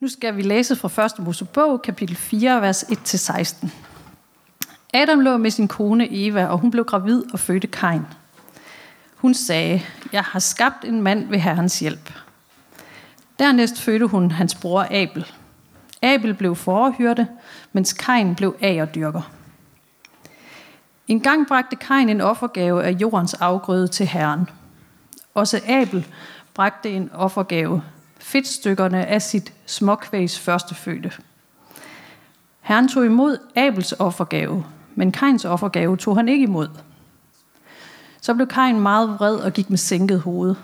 Nu skal vi læse fra 1. Mosebog, kapitel 4, vers 1-16. Adam lå med sin kone Eva, og hun blev gravid og fødte Kain. Hun sagde, jeg har skabt en mand ved Herrens hjælp. Dernæst fødte hun hans bror Abel. Abel blev forhyrte, mens Kain blev agerdyrker. En gang bragte Kain en offergave af jordens afgrøde til Herren. Også Abel bragte en offergave, fedtstykkerne af sit småkvægs førstefødte. Herren tog imod Abels offergave, men Kains offergave tog han ikke imod. Så blev Kain meget vred og gik med sænket hoved.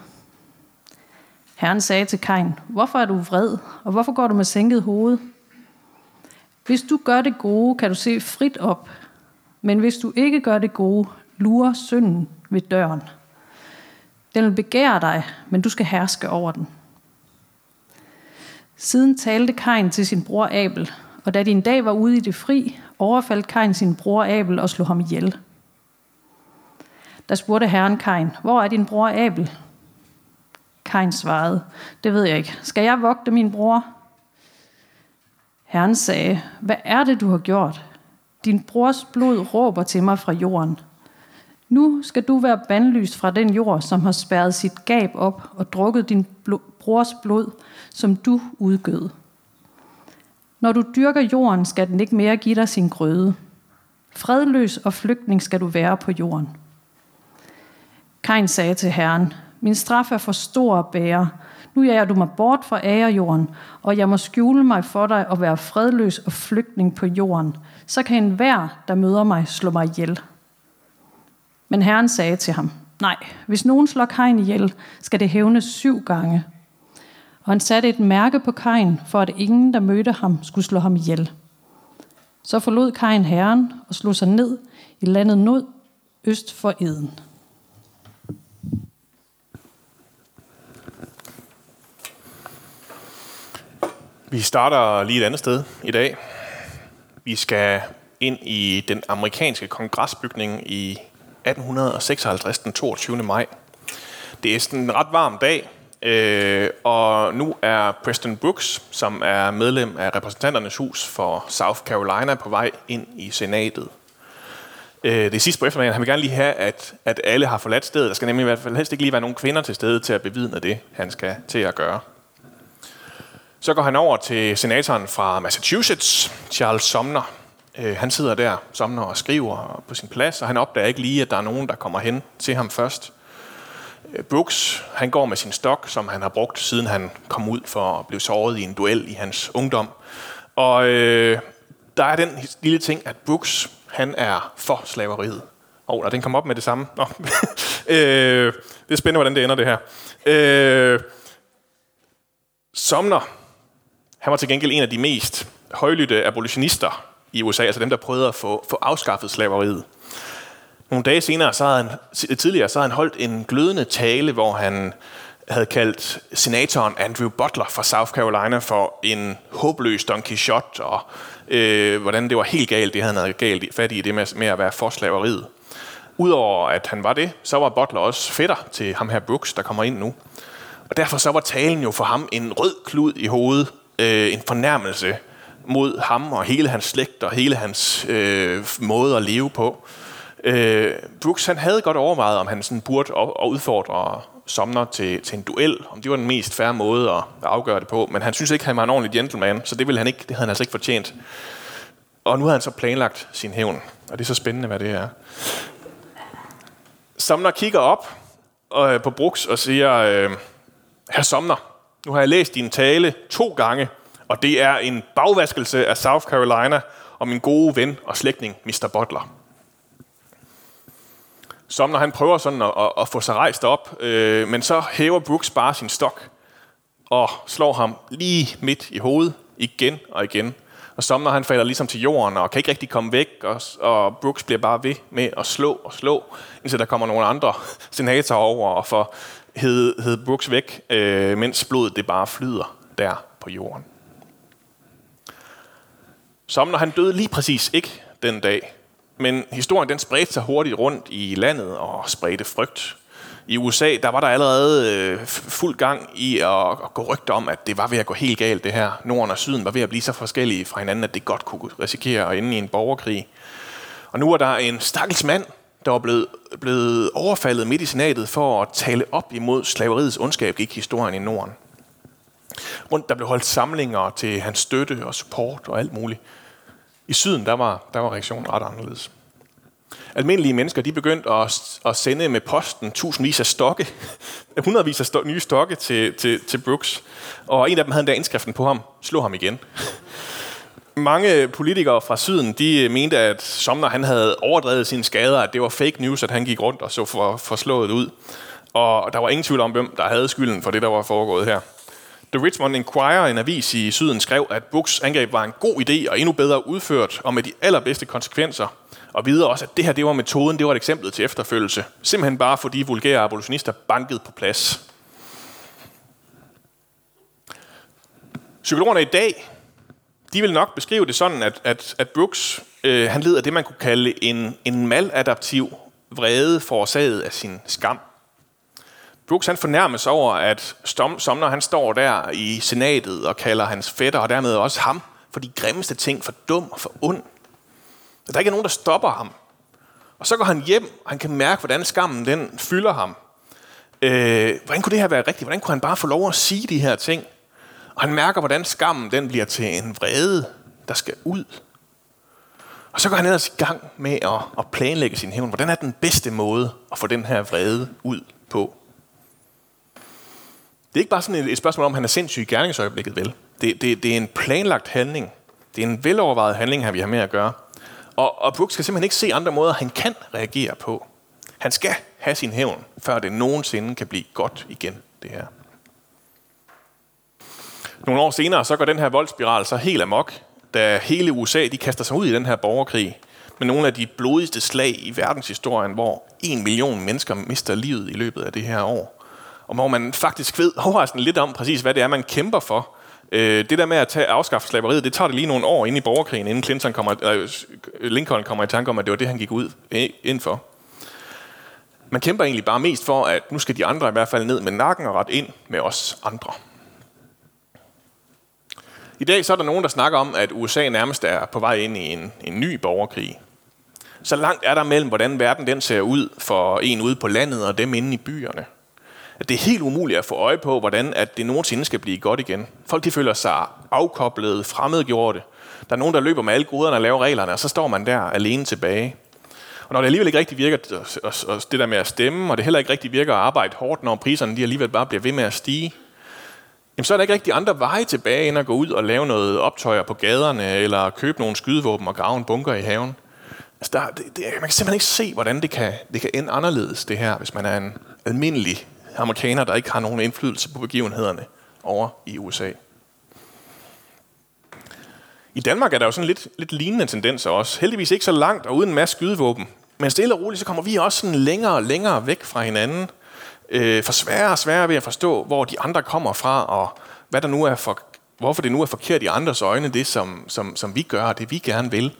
Herren sagde til Kain, hvorfor er du vred, og hvorfor går du med sænket hoved? Hvis du gør det gode, kan du se frit op, men hvis du ikke gør det gode, lurer synden ved døren. Den vil begære dig, men du skal herske over den. Siden talte Kain til sin bror Abel, og da de en dag var ude i det fri, overfaldt Kain sin bror Abel og slog ham ihjel. Der spurgte herren Kain, hvor er din bror Abel? Kain svarede, det ved jeg ikke. Skal jeg vogte min bror? Herren sagde, hvad er det, du har gjort? Din brors blod råber til mig fra jorden. Nu skal du være bandlyst fra den jord, som har spærret sit gab op og drukket din brors blod, som du udgød. Når du dyrker jorden, skal den ikke mere give dig sin grøde. Fredløs og flygtning skal du være på jorden. Kain sagde til Herren, min straf er for stor at bære. Nu jager du mig bort fra ærejorden, og jeg må skjule mig for dig og være fredløs og flygtning på jorden. Så kan enhver, der møder mig, slå mig ihjel. Men Herren sagde til ham, nej, hvis nogen slår Kain ihjel, skal det hævnes syv gange. Og han satte et mærke på Kain, for at ingen, der mødte ham, skulle slå ham ihjel. Så forlod Kain herren og slog sig ned i landet Nod, øst for Eden. Vi starter lige et andet sted i dag. Vi skal ind i den amerikanske kongresbygning i 1856, den 22. maj. Det er sådan en ret varm dag, øh, og nu er Preston Brooks, som er medlem af repræsentanternes hus for South Carolina, på vej ind i senatet. Øh, det sidste på eftermiddagen. Han vil gerne lige have, at, at alle har forladt stedet. Der skal nemlig i hvert fald helst ikke lige være nogen kvinder til stede til at bevidne det, han skal til at gøre. Så går han over til senatoren fra Massachusetts, Charles Sumner. Øh, han sidder der, Sumner, og skriver på sin plads, og han opdager ikke lige, at der er nogen, der kommer hen til ham først. Øh, Brooks, han går med sin stok, som han har brugt, siden han kom ud for at blive såret i en duel i hans ungdom. Og øh, der er den lille ting, at Brooks, han er for slaveriet. Åh, oh, den kom op med det samme. Nå. øh, det er spændende, hvordan det ender, det her. Øh, Somner, han var til gengæld en af de mest højlytte abolitionister i USA, altså dem, der prøvede at få, få afskaffet slaveriet. Nogle dage senere, så havde han, tidligere, så havde han holdt en glødende tale, hvor han havde kaldt senatoren Andrew Butler fra South Carolina for en håbløs Don Quixote, og øh, hvordan det var helt galt, det han havde galt fat i det med, med at være for slaveriet. Udover at han var det, så var Butler også fætter til ham her Brooks, der kommer ind nu. Og derfor så var talen jo for ham en rød klud i hovedet, øh, en fornærmelse mod ham og hele hans slægt og hele hans øh, måde at leve på. Øh, Brooks han havde godt overvejet, om han sådan burde og udfordre Somner til, til en duel, om det var den mest færre måde at, at afgøre det på, men han synes ikke, han var en ordentlig gentleman, så det, ville han ikke, det havde han altså ikke fortjent. Og nu har han så planlagt sin hævn, og det er så spændende, hvad det er. Somner kigger op øh, på Brooks og siger, øh, Herr Somner, nu har jeg læst din tale to gange, og det er en bagvaskelse af South Carolina og min gode ven og slægtning, Mr. Butler. Somner han prøver sådan at, at, at få sig rejst op, øh, men så hæver Brooks bare sin stok og slår ham lige midt i hovedet igen og igen. Og Somner han falder ligesom til jorden og kan ikke rigtig komme væk, og, og Brooks bliver bare ved med at slå og slå, indtil der kommer nogle andre senatorer over og får hed, hed Brooks væk, øh, mens blodet det bare flyder der på jorden. Somner han døde lige præcis ikke den dag, men historien den spredte sig hurtigt rundt i landet og spredte frygt. I USA, der var der allerede øh, fuld gang i at, at gå rygter om, at det var ved at gå helt galt det her. Norden og Syden var ved at blive så forskellige fra hinanden, at det godt kunne risikere at ende i en borgerkrig. Og nu er der en stakkels mand, der var blevet, blevet overfaldet midt i senatet for at tale op imod slaveriets ondskab, gik historien i Norden. Rundt der blev holdt samlinger til hans støtte og support og alt muligt. I syden, der var, der var reaktionen ret anderledes. Almindelige mennesker, de begyndte at, at sende med posten tusindvis af stokke, hundredvis af nye stokke til, til, til Brooks. Og en af dem havde endda indskriften på ham, slå ham igen. Mange politikere fra syden, de mente, at Somner han havde overdrevet sine skader, at det var fake news, at han gik rundt og så for, for slået ud. Og der var ingen tvivl om, hvem der havde skylden for det, der var foregået her. The Richmond Inquirer, en avis i syden, skrev, at Books angreb var en god idé og endnu bedre udført, og med de allerbedste konsekvenser. Og videre også, at det her det var metoden, det var et eksempel til efterfølgelse. Simpelthen bare fordi vulgære abolitionister bankede på plads. Psykologerne i dag, de vil nok beskrive det sådan, at, at, at Brooks øh, han led af det, man kunne kalde en, en maladaptiv vrede forårsaget af sin skam. Brooks han fornærmes over, at Stom, Somner han står der i senatet og kalder hans fætter, og dermed også ham, for de grimmeste ting, for dum og for ond. Og der ikke er nogen, der stopper ham. Og så går han hjem, og han kan mærke, hvordan skammen den fylder ham. Øh, hvordan kunne det her være rigtigt? Hvordan kunne han bare få lov at sige de her ting? Og han mærker, hvordan skammen den bliver til en vrede, der skal ud. Og så går han ellers i gang med at, at planlægge sin hævn. Hvordan er den bedste måde at få den her vrede ud på? Det er ikke bare sådan et, et spørgsmål om, han er sindssyg i gerningsøjeblikket, vel? Det, det, det er en planlagt handling. Det er en velovervejet handling, her vi har med at gøre. Og, og Brooks skal simpelthen ikke se andre måder, han kan reagere på. Han skal have sin hævn, før det nogensinde kan blive godt igen, det her. Nogle år senere, så går den her voldsspiral så helt amok, da hele USA de kaster sig ud i den her borgerkrig med nogle af de blodigste slag i verdenshistorien, hvor en million mennesker mister livet i løbet af det her år. Og hvor man faktisk ved overraskende lidt om præcis, hvad det er, man kæmper for. Øh, det der med at tage afskaffe slaveriet, det tager det lige nogle år ind i borgerkrigen, inden Clinton kommer, øh, øh Lincoln kommer i tanke om, at det var det, han gik ud ind for. Man kæmper egentlig bare mest for, at nu skal de andre i hvert fald ned med nakken og ret ind med os andre. I dag så er der nogen, der snakker om, at USA nærmest er på vej ind i en, en ny borgerkrig. Så langt er der mellem, hvordan verden den ser ud for en ude på landet og dem inde i byerne. At det er helt umuligt at få øje på, hvordan at det nogensinde skal blive godt igen. Folk de føler sig afkoblet, fremmedgjorte. Der er nogen, der løber med alle goderne og laver reglerne, og så står man der alene tilbage. Og når det alligevel ikke rigtig virker, det der med at stemme, og det heller ikke rigtig virker at arbejde hårdt, når priserne de alligevel bare bliver ved med at stige, jamen så er der ikke rigtig andre veje tilbage, end at gå ud og lave noget optøjer på gaderne, eller købe nogle skydevåben og grave en bunker i haven. Altså der, det, det, man kan simpelthen ikke se, hvordan det kan, det kan ende anderledes, det her, hvis man er en almindelig amerikaner, der ikke har nogen indflydelse på begivenhederne over i USA. I Danmark er der jo sådan lidt, lidt lignende tendenser også. Heldigvis ikke så langt og uden en masse skydevåben. Men stille og roligt, så kommer vi også sådan længere og længere væk fra hinanden øh, for sværere og sværere ved at forstå, hvor de andre kommer fra, og hvad der nu er for, hvorfor det nu er forkert i andres øjne, det som, som, som vi gør, og det vi gerne vil.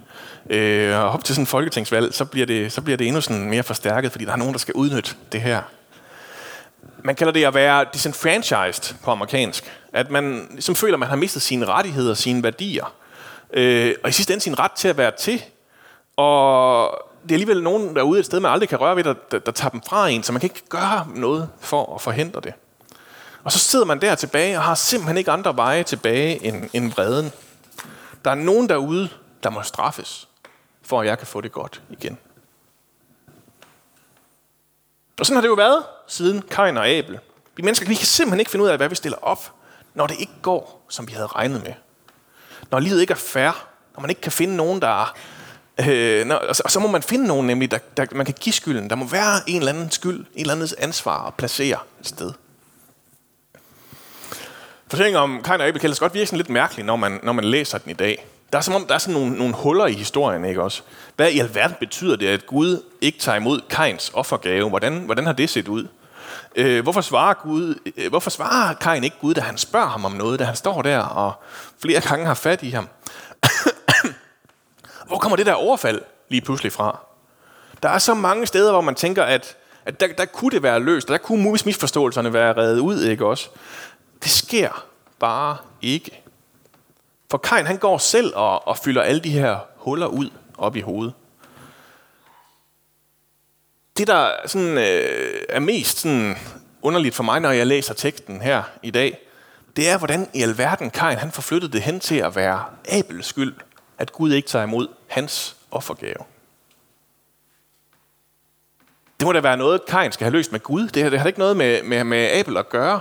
Øh, og op til sådan en folketingsvalg, så bliver, det, så bliver det endnu sådan mere forstærket, fordi der er nogen, der skal udnytte det her. Man kalder det at være disenfranchised på amerikansk. At man ligesom føler, at man har mistet sine rettigheder, sine værdier. Øh, og i sidste ende sin ret til at være til. Og det er alligevel nogen derude et sted, man aldrig kan røre ved, der, der, der tager dem fra en, så man kan ikke gøre noget for at forhindre det. Og så sidder man der tilbage og har simpelthen ikke andre veje tilbage end, end vreden. Der er nogen derude, der må straffes, for at jeg kan få det godt igen. Og sådan har det jo været siden Kain og Abel. Vi mennesker vi kan simpelthen ikke finde ud af, hvad vi stiller op, når det ikke går, som vi havde regnet med. Når livet ikke er fair, når man ikke kan finde nogen, der Øh, og, så, og så må man finde nogen, nemlig, der, der, man kan give skylden. Der må være en eller anden skyld, en eller andet ansvar at placere et sted. Fortællingen om Kain og Abel kan godt virke sådan lidt mærkelig, når man, når man læser den i dag. Der er som om, der er sådan nogle, nogle huller i historien, ikke også? Hvad i alverden betyder det, at Gud ikke tager imod Kains offergave? Hvordan, hvordan har det set ud? Øh, hvorfor, svarer Gud, øh, hvorfor svarer Kain ikke Gud, da han spørger ham om noget, da han står der og flere gange har fat i ham? Hvor kommer det der overfald lige pludselig fra? Der er så mange steder, hvor man tænker, at, At der, der kunne det være løst, og der kunne misforståelserne være reddet ud, ikke også? Det sker bare ikke. For Kain, han går selv og, og fylder alle de her huller ud op i hovedet. Det, der sådan, øh, er mest sådan underligt for mig, når jeg læser teksten her i dag, det er, hvordan i alverden Kain han forflyttede det hen til at være Abels skyld, at Gud ikke tager imod hans offergave. Det må da være noget, Kain skal have løst med Gud. Det har, det har ikke noget med, med, med Abel at gøre.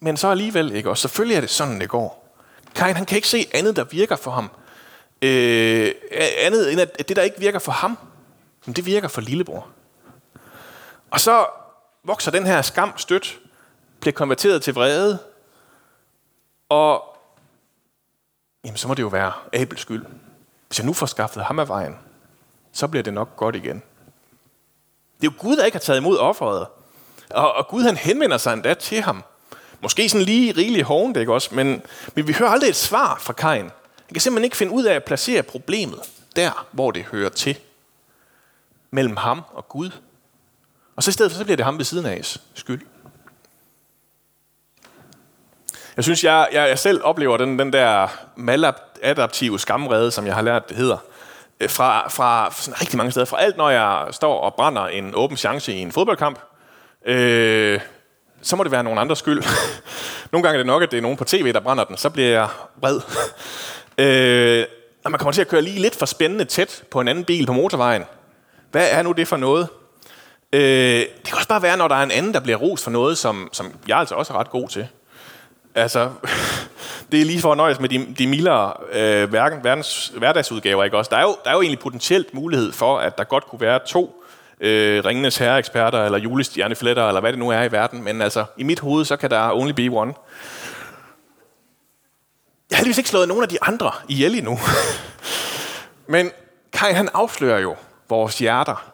Men, så alligevel ikke. Og selvfølgelig er det sådan, det går. Kain han kan ikke se andet, der virker for ham. Øh, andet end at det, der ikke virker for ham, men det virker for lillebror. Og så vokser den her skam stødt, bliver konverteret til vrede, og jamen, så må det jo være Abels skyld. Hvis jeg nu får skaffet ham af vejen, så bliver det nok godt igen. Det er jo Gud, der ikke har taget imod offeret. Og, og Gud han henvender sig endda til ham. Måske sådan lige rigeligt hovent, ikke også? Men, men vi hører aldrig et svar fra Kain. Han kan simpelthen ikke finde ud af at placere problemet der, hvor det hører til. Mellem ham og Gud. Og så i stedet for, så bliver det ham ved siden af skyld. Jeg synes, jeg, jeg, jeg selv oplever den, den der maladaptive skamrede, som jeg har lært, det hedder, øh, fra, fra sådan rigtig mange steder. Fra alt, når jeg står og brænder en åben chance i en fodboldkamp, øh, så må det være nogen andres skyld. Nogle gange er det nok, at det er nogen på tv, der brænder den. Så bliver jeg vred. øh, når man kommer til at køre lige lidt for spændende tæt på en anden bil på motorvejen. Hvad er nu det for noget? Øh, det kan også bare være, når der er en anden, der bliver ros for noget, som, som jeg altså også er ret god til. Altså, det er lige for at nøjes med de, de mildere øh, verdens, hverdagsudgaver, ikke også? Der er, jo, der er jo egentlig potentielt mulighed for, at der godt kunne være to øh, Ringenes Herre-eksperter, eller julestjernefletter, eller hvad det nu er i verden, men altså, i mit hoved, så kan der only be one. Jeg har heldigvis ikke slået nogen af de andre ihjel endnu. men Kai, han afslører jo vores hjerter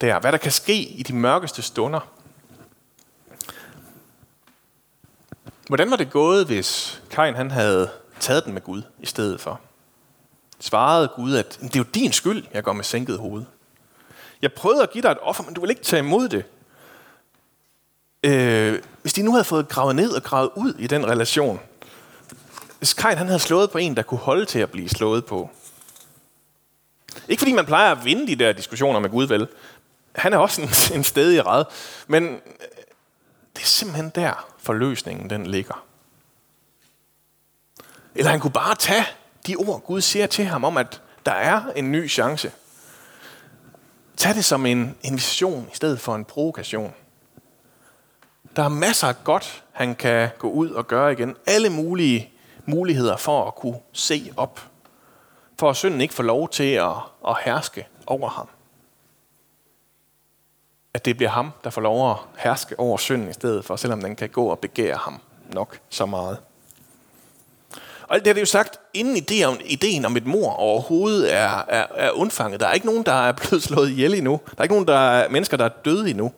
der, hvad der kan ske i de mørkeste stunder. Hvordan var det gået, hvis Kain han havde taget den med Gud i stedet for? Svarede Gud, at det er jo din skyld, jeg går med sænket hoved. Jeg prøvede at give dig et offer, men du vil ikke tage imod det. Øh, hvis de nu havde fået gravet ned og gravet ud i den relation, hvis Kain han havde slået på en, der kunne holde til at blive slået på. Ikke fordi man plejer at vinde de der diskussioner med Gud, vel? Han er også en, en stedig red. Men det er simpelthen der, forløsningen den ligger. Eller han kunne bare tage de ord, Gud siger til ham om, at der er en ny chance. Tag det som en invitation i stedet for en provokation. Der er masser af godt, han kan gå ud og gøre igen. Alle mulige muligheder for at kunne se op. For at synden ikke får lov til at, at herske over ham at det bliver ham, der får lov at herske over synden i stedet for, selvom den kan gå og begære ham nok så meget. Og alt det er det jo sagt, inden ideen, ideen om et mor overhovedet er, er, er undfanget. Der er ikke nogen, der er blevet slået ihjel endnu. Der er ikke nogen der er, mennesker, der er døde endnu.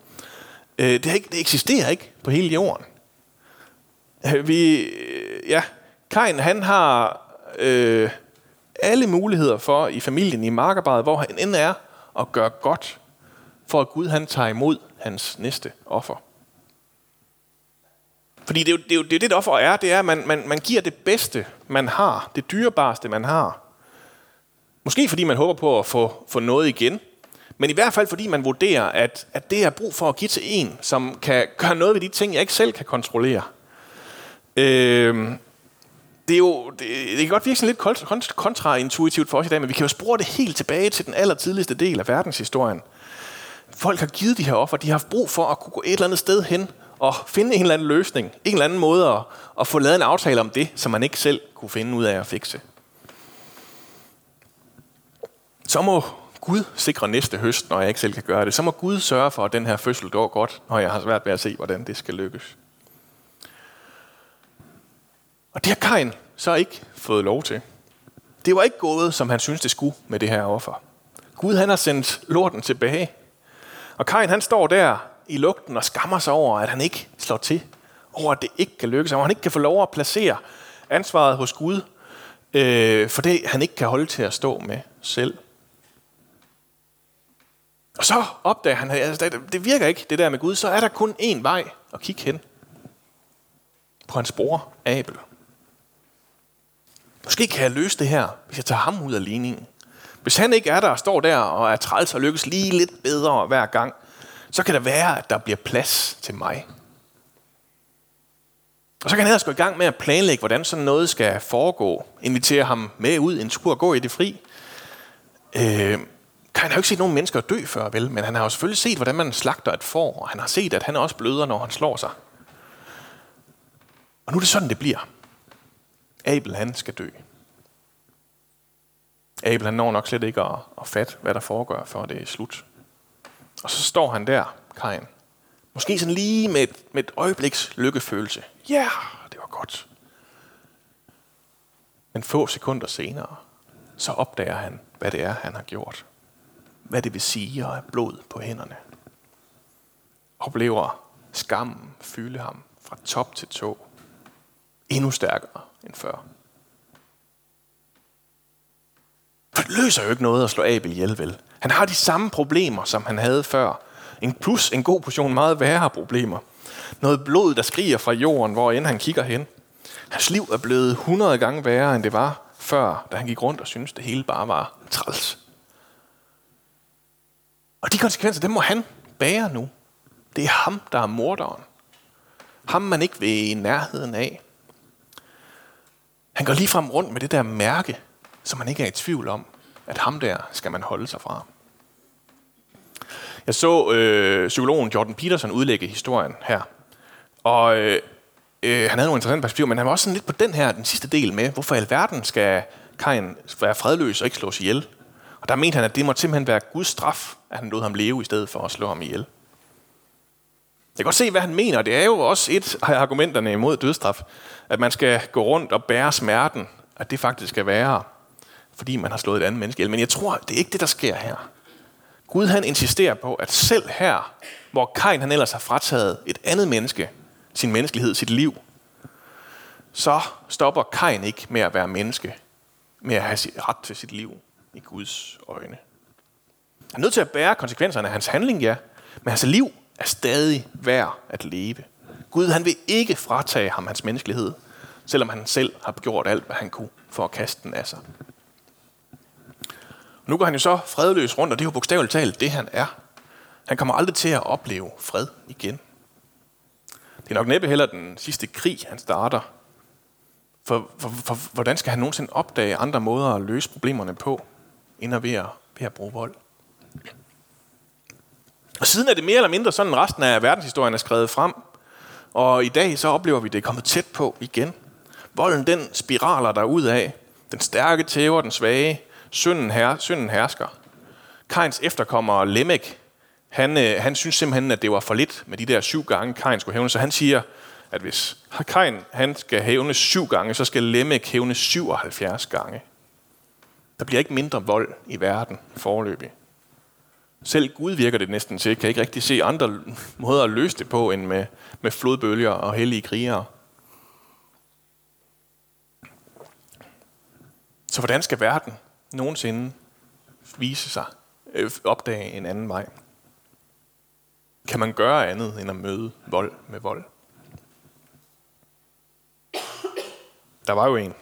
Øh, det, er ikke, det eksisterer ikke på hele jorden. Øh, vi, øh, ja, Kain, han har øh, alle muligheder for i familien, i Markerbad, hvor han end er, at gøre godt for at Gud han tager imod hans næste offer. Fordi det er jo det, er jo, det, er det, offer er, det er, at man, man, man giver det bedste, man har, det dyrebareste, man har. Måske fordi man håber på at få, få noget igen, men i hvert fald fordi man vurderer, at, at det er brug for at give til en, som kan gøre noget ved de ting, jeg ikke selv kan kontrollere. Øh, det er jo, det, det kan godt virke sådan lidt kontraintuitivt for os i dag, men vi kan jo spore det helt tilbage til den allertidligste del af verdenshistorien. Folk har givet de her offer, de har haft brug for at kunne gå et eller andet sted hen at finde en eller anden løsning, en eller anden måde at, at få lavet en aftale om det, som man ikke selv kunne finde ud af at fikse. Så må Gud sikre næste høst, når jeg ikke selv kan gøre det. Så må Gud sørge for, at den her fødsel går godt, når jeg har svært ved at se, hvordan det skal lykkes. Og det har Kain så ikke fået lov til. Det var ikke gået, som han synes det skulle med det her offer. Gud han har sendt lorten tilbage og Kain han står der i lugten og skammer sig over, at han ikke slår til. Over at det ikke kan lykkes, og han ikke kan få lov at placere ansvaret hos Gud, øh, for det han ikke kan holde til at stå med selv. Og så opdager han, at altså, det virker ikke, det der med Gud. Så er der kun én vej at kigge hen. På hans bror, Abel. Måske kan jeg løse det her, hvis jeg tager ham ud af ligningen. Hvis han ikke er der og står der og er træls og lykkes lige lidt bedre hver gang, så kan det være, at der bliver plads til mig. Og så kan han ellers gå i gang med at planlægge, hvordan sådan noget skal foregå. Invitere ham med ud en tur og gå i det fri. Øh, han har jo ikke set nogen mennesker dø før, vel? Men han har jo selvfølgelig set, hvordan man slagter et får, og han har set, at han også bløder, når han slår sig. Og nu er det sådan, det bliver. Abel, han skal dø. Abel, han når nok slet ikke at, at fatte, hvad der foregår, før det er slut. Og så står han der, Kain. Måske sådan lige med et, med et øjebliks lykkefølelse. Ja, yeah, det var godt. Men få sekunder senere, så opdager han, hvad det er, han har gjort. Hvad det vil sige at have blod på hænderne. Oplever skammen fylde ham fra top til tå. Endnu stærkere end før. For det løser jo ikke noget at slå Abel ihjel, vel? Han har de samme problemer, som han havde før. En plus en god portion meget værre problemer. Noget blod, der skriger fra jorden, hvor end han kigger hen. Hans liv er blevet 100 gange værre, end det var før, da han gik rundt og syntes, det hele bare var træls. Og de konsekvenser, dem må han bære nu. Det er ham, der er morderen. Ham, man ikke vil i nærheden af. Han går lige frem rundt med det der mærke, som man ikke er i tvivl om, at ham der skal man holde sig fra. Jeg så øh, psykologen Jordan Peterson udlægge historien her. Og øh, øh, han havde nogle interessante perspektiver, men han var også sådan lidt på den her, den sidste del med, hvorfor i alverden skal Kain være fredløs og ikke slås ihjel? Og der mente han, at det må simpelthen være Guds straf, at han lod ham leve i stedet for at slå ham ihjel. Jeg kan godt se, hvad han mener. Det er jo også et af argumenterne imod dødstraf, at man skal gå rundt og bære smerten, at det faktisk skal være, fordi man har slået et andet menneske ihjel. Men jeg tror, det er ikke det, der sker her. Gud han insisterer på, at selv her, hvor Kain han ellers har frataget et andet menneske sin menneskelighed, sit liv, så stopper Kain ikke med at være menneske, med at have ret til sit liv i Guds øjne. Han er nødt til at bære konsekvenserne af hans handling, ja, men hans liv er stadig værd at leve. Gud han vil ikke fratage ham hans menneskelighed, selvom han selv har gjort alt, hvad han kunne for at kaste den af sig. Nu går han jo så fredløs rundt, og det er jo bogstaveligt talt det, han er. Han kommer aldrig til at opleve fred igen. Det er nok næppe heller den sidste krig, han starter. For, for, for hvordan skal han nogensinde opdage andre måder at løse problemerne på, end at ved at, ved at bruge vold? Og siden er det mere eller mindre sådan, resten af verdenshistorien er skrevet frem. Og i dag så oplever vi, at det er kommet tæt på igen. Volden den spiraler der ud af. Den stærke tæver den svage. Synden, her, synden hersker. Kains efterkommer Lemek, han, øh, han synes simpelthen, at det var for lidt med de der syv gange, Kain skulle hævne. Så han siger, at hvis Kain han skal hævne syv gange, så skal Lemek hævne 77 gange. Der bliver ikke mindre vold i verden forløbig. Selv Gud virker det næsten til. Kan ikke rigtig se andre måder at løse det på, end med, med flodbølger og hellige krigere. Så hvordan skal verden nogensinde vise sig, øh, opdage en anden vej? Kan man gøre andet end at møde vold med vold? Der var jo en.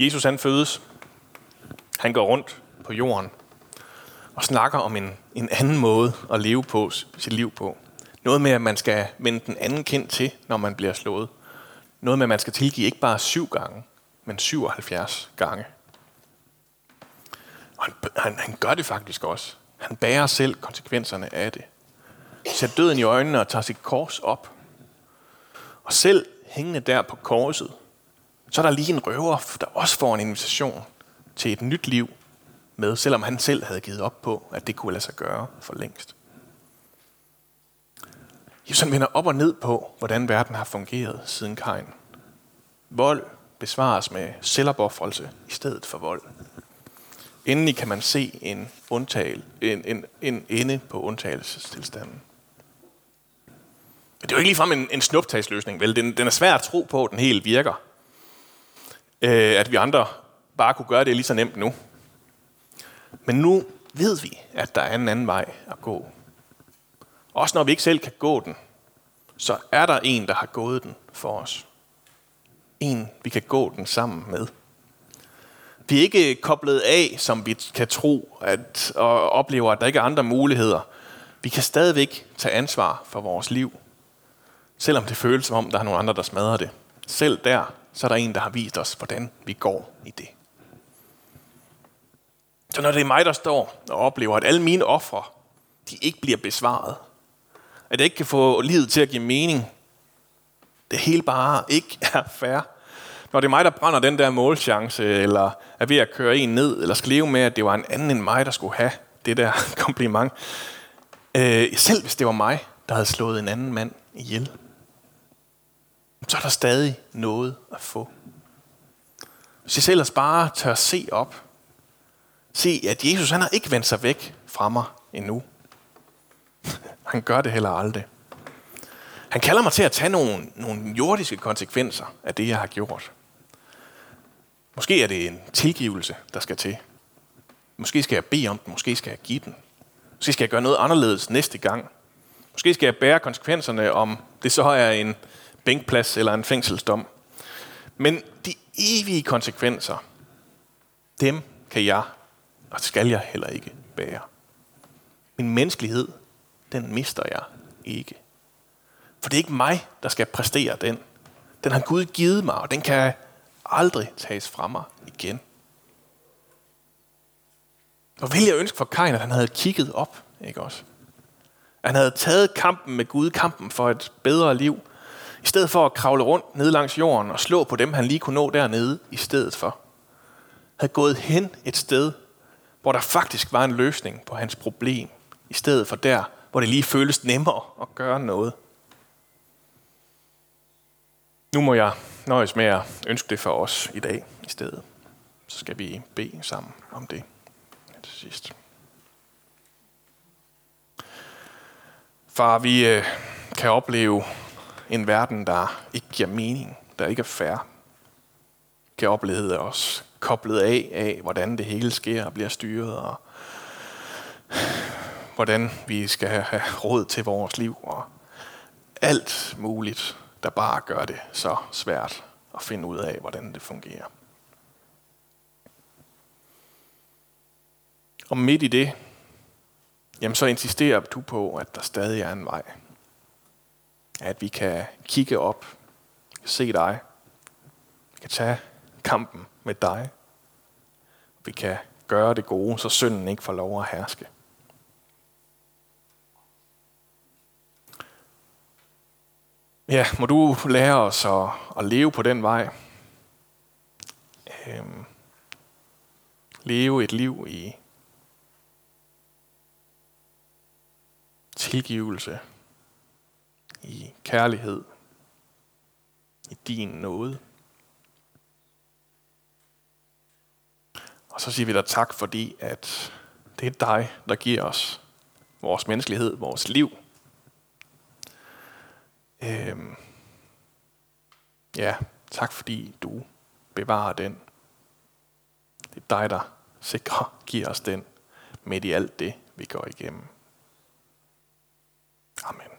Jesus han fødes. Han går rundt på jorden og snakker om en, en anden måde at leve på sit liv på. Noget med, at man skal vende den anden kind til, når man bliver slået. Noget med, at man skal tilgive ikke bare syv gange, men 77 gange. Og han, han, han gør det faktisk også. Han bærer selv konsekvenserne af det. Sæt døden i øjnene og tager sit kors op. Og selv hængende der på korset, så er der lige en røver, der også får en invitation til et nyt liv med, selvom han selv havde givet op på, at det kunne lade sig gøre for længst. Jesus vender op og ned på, hvordan verden har fungeret siden Kain. Vold besvares med selvopoffrelse i stedet for vold. Endelig kan man se en, undtagel, en, en, en ende på undtagelsestilstanden. Men det er jo ikke ligefrem en, en snuptagsløsning, vel? Den, den er svær at tro på, at den helt virker. Øh, at vi andre bare kunne gøre det lige så nemt nu. Men nu ved vi, at der er en anden vej at gå. Også når vi ikke selv kan gå den, så er der en, der har gået den for os. En, vi kan gå den sammen med. Vi er ikke koblet af, som vi kan tro, at, og oplever, at der ikke er andre muligheder. Vi kan stadigvæk tage ansvar for vores liv, selvom det føles som om, der er nogle andre, der smadrer det. Selv der, så er der en, der har vist os, hvordan vi går i det. Så når det er mig, der står og oplever, at alle mine ofre, de ikke bliver besvaret, at jeg ikke kan få livet til at give mening, det hele bare ikke er fair, når det er mig, der brænder den der målchance, eller er ved at køre en ned, eller skal leve med, at det var en anden end mig, der skulle have det der kompliment. Øh, selv hvis det var mig, der havde slået en anden mand ihjel, så er der stadig noget at få. Hvis jeg selv bare tør se op, se, at Jesus han har ikke vendt sig væk fra mig endnu. Han gør det heller aldrig. Han kalder mig til at tage nogle, nogle jordiske konsekvenser af det, jeg har gjort. Måske er det en tilgivelse, der skal til. Måske skal jeg bede om den, måske skal jeg give den. Måske skal jeg gøre noget anderledes næste gang. Måske skal jeg bære konsekvenserne, om det så er en bænkplads eller en fængselsdom. Men de evige konsekvenser, dem kan jeg, og skal jeg heller ikke bære. Min menneskelighed, den mister jeg ikke. For det er ikke mig, der skal præstere den. Den har Gud givet mig, og den kan aldrig tages fra mig igen. Og vil jeg ønske for Kain, at han havde kigget op, ikke også? At han havde taget kampen med Gud, kampen for et bedre liv, i stedet for at kravle rundt ned langs jorden og slå på dem, han lige kunne nå dernede i stedet for. Havde gået hen et sted, hvor der faktisk var en løsning på hans problem, i stedet for der, hvor det lige føles nemmere at gøre noget. Nu må jeg nøjes med at ønske det for os i dag i stedet. Så skal vi bede sammen om det til sidst. Far, vi øh, kan opleve en verden, der ikke giver mening, der ikke er fair. Kan opleve os koblet af af, hvordan det hele sker og bliver styret, og hvordan vi skal have råd til vores liv, og alt muligt der bare gør det så svært at finde ud af, hvordan det fungerer. Og midt i det, jamen så insisterer du på, at der stadig er en vej. At vi kan kigge op, se dig, vi kan tage kampen med dig, vi kan gøre det gode, så synden ikke får lov at herske. Ja, må du lære os at, at leve på den vej. Øhm, leve et liv i tilgivelse, i kærlighed, i din nåde. Og så siger vi dig tak, fordi at det er dig, der giver os vores menneskelighed, vores liv – Øhm, ja, tak fordi du bevarer den. Det er dig, der sikrer, giver os den midt i alt det, vi går igennem. Amen.